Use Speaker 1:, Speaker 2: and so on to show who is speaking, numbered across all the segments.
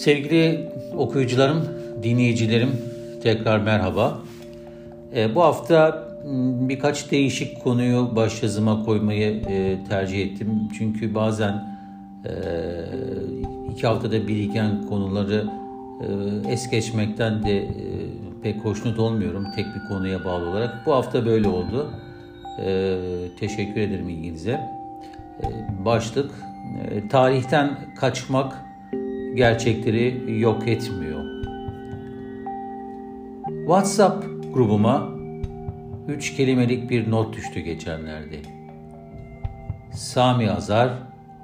Speaker 1: Sevgili okuyucularım, dinleyicilerim tekrar merhaba. E, bu hafta birkaç değişik konuyu başyazıma koymayı e, tercih ettim. Çünkü bazen e, iki haftada biriken konuları e, es geçmekten de e, pek hoşnut olmuyorum tek bir konuya bağlı olarak. Bu hafta böyle oldu. E, teşekkür ederim ilginize. E, başlık, e, tarihten kaçmak gerçekleri yok etmiyor. WhatsApp grubuma üç kelimelik bir not düştü geçenlerde. Sami Azar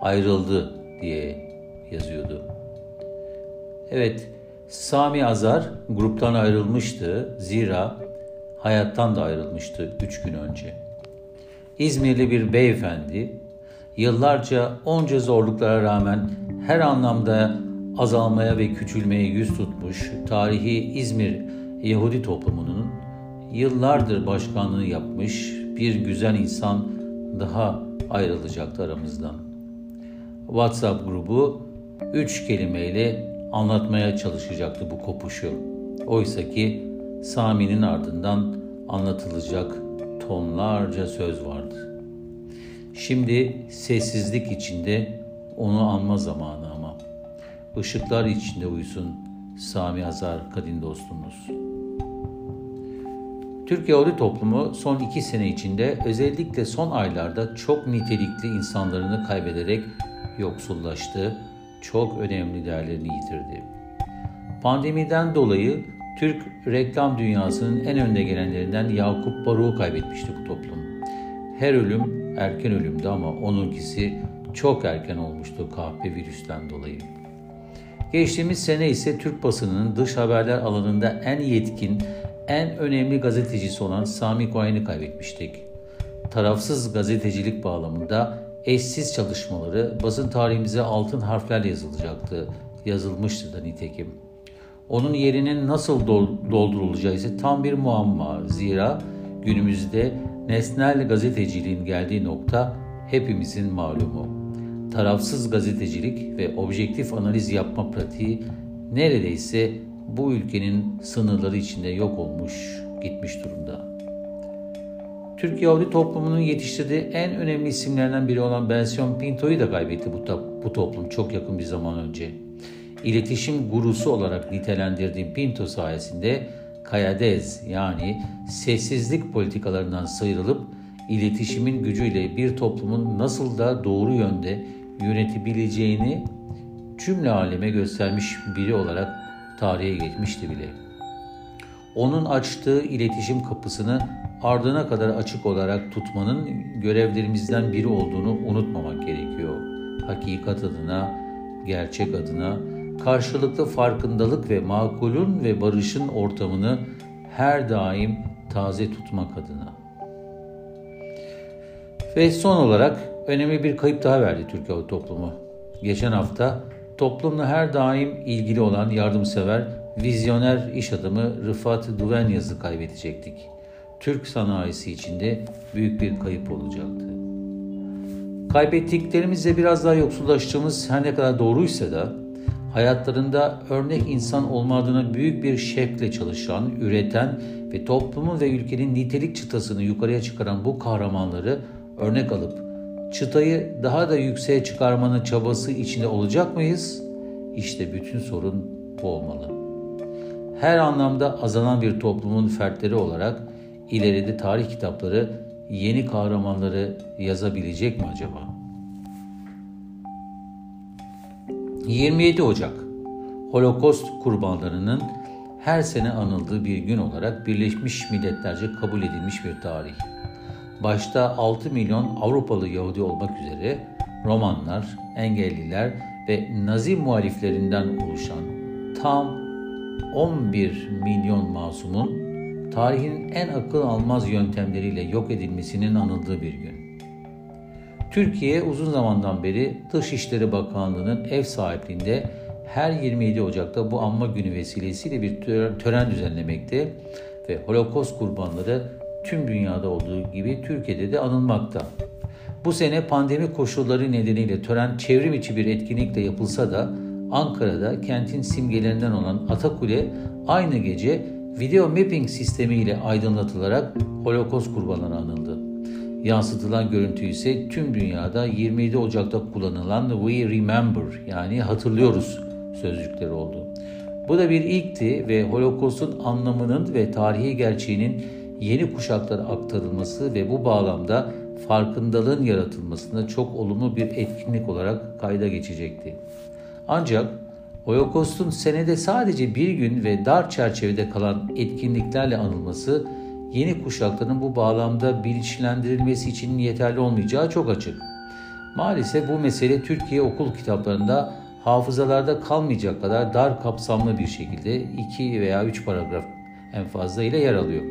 Speaker 1: ayrıldı diye yazıyordu. Evet, Sami Azar gruptan ayrılmıştı. Zira hayattan da ayrılmıştı üç gün önce. İzmirli bir beyefendi, yıllarca onca zorluklara rağmen her anlamda azalmaya ve küçülmeye yüz tutmuş tarihi İzmir Yahudi toplumunun yıllardır başkanlığını yapmış bir güzel insan daha ayrılacaktı aramızdan. WhatsApp grubu üç kelimeyle anlatmaya çalışacaktı bu kopuşu. Oysa ki Sami'nin ardından anlatılacak tonlarca söz vardı. Şimdi sessizlik içinde onu anma zamanı ama. Işıklar içinde uyusun Sami Azar kadın dostumuz. Türk Yahudi toplumu son iki sene içinde özellikle son aylarda çok nitelikli insanlarını kaybederek yoksullaştı, çok önemli değerlerini yitirdi. Pandemiden dolayı Türk reklam dünyasının en önde gelenlerinden Yakup Baruk'u kaybetmişti bu toplum. Her ölüm erken ölümdü ama onunkisi çok erken olmuştu kahpe virüsten dolayı. Geçtiğimiz sene ise Türk basınının dış haberler alanında en yetkin, en önemli gazetecisi olan Sami Koyen'i kaybetmiştik. Tarafsız gazetecilik bağlamında eşsiz çalışmaları basın tarihimize altın harflerle yazılacaktı, yazılmıştı da nitekim. Onun yerinin nasıl doldurulacağı ise tam bir muamma. Zira günümüzde nesnel gazeteciliğin geldiği nokta hepimizin malumu. Tarafsız gazetecilik ve objektif analiz yapma pratiği neredeyse bu ülkenin sınırları içinde yok olmuş, gitmiş durumda. Türk Yahudi toplumunun yetiştirdiği en önemli isimlerden biri olan Bensiyon Pinto'yu da kaybetti bu, bu toplum çok yakın bir zaman önce. İletişim gurusu olarak nitelendirdiğim Pinto sayesinde Kayadez yani sessizlik politikalarından sıyrılıp iletişimin gücüyle bir toplumun nasıl da doğru yönde yönetebileceğini cümle aleme göstermiş biri olarak tarihe geçmişti bile. Onun açtığı iletişim kapısını ardına kadar açık olarak tutmanın görevlerimizden biri olduğunu unutmamak gerekiyor. Hakikat adına, gerçek adına, karşılıklı farkındalık ve makulün ve barışın ortamını her daim taze tutmak adına. Ve son olarak önemli bir kayıp daha verdi Türkiye toplumu. Geçen hafta toplumla her daim ilgili olan yardımsever, vizyoner iş adamı Rıfat Duvenyaz'ı kaybedecektik. Türk sanayisi içinde büyük bir kayıp olacaktı. Kaybettiklerimizle biraz daha yoksullaştığımız her ne kadar doğruysa da hayatlarında örnek insan olmadığına büyük bir şevkle çalışan, üreten ve toplumun ve ülkenin nitelik çıtasını yukarıya çıkaran bu kahramanları örnek alıp çıtayı daha da yükseğe çıkarmanın çabası içinde olacak mıyız? İşte bütün sorun bu olmalı. Her anlamda azalan bir toplumun fertleri olarak ileride tarih kitapları yeni kahramanları yazabilecek mi acaba? 27 Ocak Holokost kurbanlarının her sene anıldığı bir gün olarak Birleşmiş Milletlerce kabul edilmiş bir tarih başta 6 milyon Avrupalı Yahudi olmak üzere Romanlar, engelliler ve Nazi muhaliflerinden oluşan tam 11 milyon masumun tarihin en akıl almaz yöntemleriyle yok edilmesinin anıldığı bir gün. Türkiye uzun zamandan beri Dışişleri Bakanlığı'nın ev sahipliğinde her 27 Ocak'ta bu anma günü vesilesiyle bir tören düzenlemekte ve Holocaust kurbanları tüm dünyada olduğu gibi Türkiye'de de anılmakta. Bu sene pandemi koşulları nedeniyle tören çevrim içi bir etkinlikle yapılsa da Ankara'da kentin simgelerinden olan Atakule aynı gece video mapping sistemiyle aydınlatılarak Holocaust kurbanları anıldı. Yansıtılan görüntü ise tüm dünyada 27 Ocak'ta kullanılan We Remember yani hatırlıyoruz sözcükleri oldu. Bu da bir ilkti ve Holocaust'un anlamının ve tarihi gerçeğinin yeni kuşaklara aktarılması ve bu bağlamda farkındalığın yaratılmasında çok olumlu bir etkinlik olarak kayda geçecekti. Ancak Holocaust'un senede sadece bir gün ve dar çerçevede kalan etkinliklerle anılması yeni kuşakların bu bağlamda bilinçlendirilmesi için yeterli olmayacağı çok açık. Maalesef bu mesele Türkiye okul kitaplarında hafızalarda kalmayacak kadar dar kapsamlı bir şekilde iki veya üç paragraf en fazla ile yer alıyor.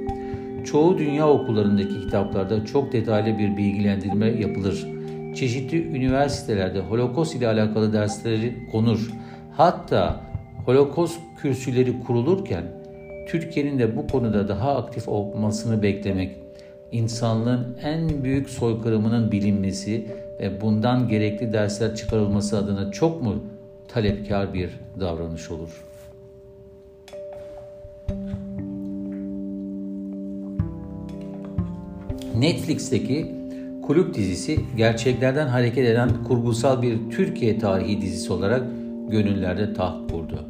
Speaker 1: Çoğu dünya okullarındaki kitaplarda çok detaylı bir bilgilendirme yapılır. Çeşitli üniversitelerde Holocaust ile alakalı dersleri konur. Hatta Holocaust kürsüleri kurulurken Türkiye'nin de bu konuda daha aktif olmasını beklemek, insanlığın en büyük soykırımının bilinmesi ve bundan gerekli dersler çıkarılması adına çok mu talepkar bir davranış olur? Netflix'teki Kulüp dizisi gerçeklerden hareket eden kurgusal bir Türkiye tarihi dizisi olarak gönüllerde taht kurdu.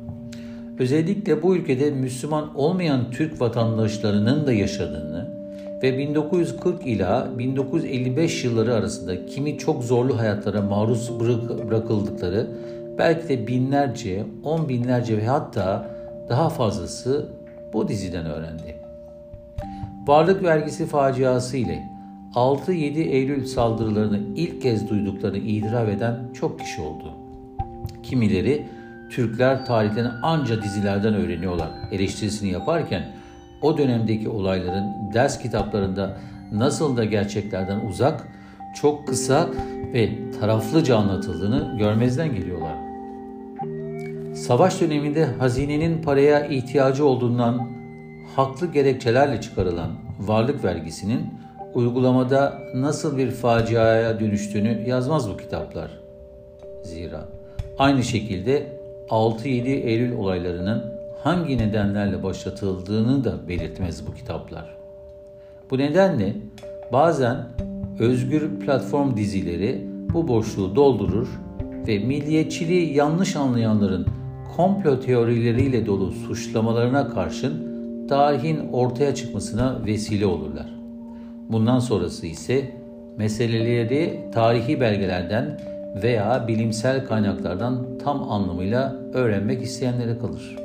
Speaker 1: Özellikle bu ülkede Müslüman olmayan Türk vatandaşlarının da yaşadığını ve 1940 ila 1955 yılları arasında kimi çok zorlu hayatlara maruz bırakıldıkları belki de binlerce, on binlerce ve hatta daha fazlası bu diziden öğrendi. Varlık vergisi faciası ile 6-7 Eylül saldırılarını ilk kez duyduklarını itiraf eden çok kişi oldu. Kimileri Türkler tarihten anca dizilerden öğreniyorlar eleştirisini yaparken o dönemdeki olayların ders kitaplarında nasıl da gerçeklerden uzak, çok kısa ve taraflıca anlatıldığını görmezden geliyorlar. Savaş döneminde hazinenin paraya ihtiyacı olduğundan haklı gerekçelerle çıkarılan varlık vergisinin uygulamada nasıl bir faciaya dönüştüğünü yazmaz bu kitaplar. Zira aynı şekilde 6-7 Eylül olaylarının hangi nedenlerle başlatıldığını da belirtmez bu kitaplar. Bu nedenle bazen özgür platform dizileri bu boşluğu doldurur ve milliyetçiliği yanlış anlayanların komplo teorileriyle dolu suçlamalarına karşın tarihin ortaya çıkmasına vesile olurlar. Bundan sonrası ise meseleleri tarihi belgelerden veya bilimsel kaynaklardan tam anlamıyla öğrenmek isteyenlere kalır.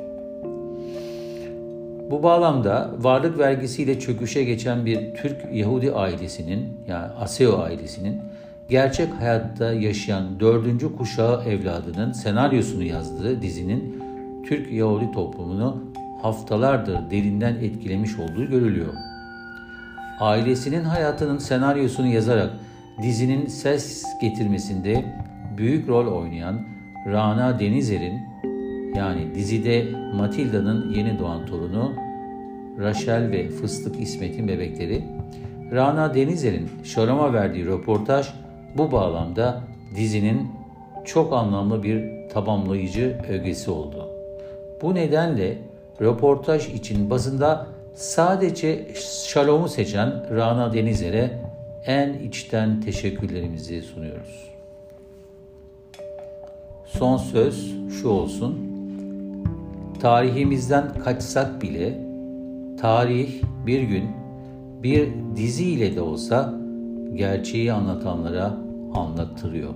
Speaker 1: Bu bağlamda varlık vergisiyle çöküşe geçen bir Türk Yahudi ailesinin yani Aseo ailesinin gerçek hayatta yaşayan dördüncü kuşağı evladının senaryosunu yazdığı dizinin Türk Yahudi toplumunu haftalardır derinden etkilemiş olduğu görülüyor ailesinin hayatının senaryosunu yazarak dizinin ses getirmesinde büyük rol oynayan Rana Denizer'in yani dizide Matilda'nın yeni doğan torunu Rachel ve Fıstık İsmet'in bebekleri Rana Denizer'in Şaram'a verdiği röportaj bu bağlamda dizinin çok anlamlı bir tamamlayıcı ögesi oldu. Bu nedenle röportaj için basında Sadece Şalom'u seçen Rana Denizer'e en içten teşekkürlerimizi sunuyoruz. Son söz şu olsun. Tarihimizden kaçsak bile tarih bir gün bir diziyle de olsa gerçeği anlatanlara anlattırıyor.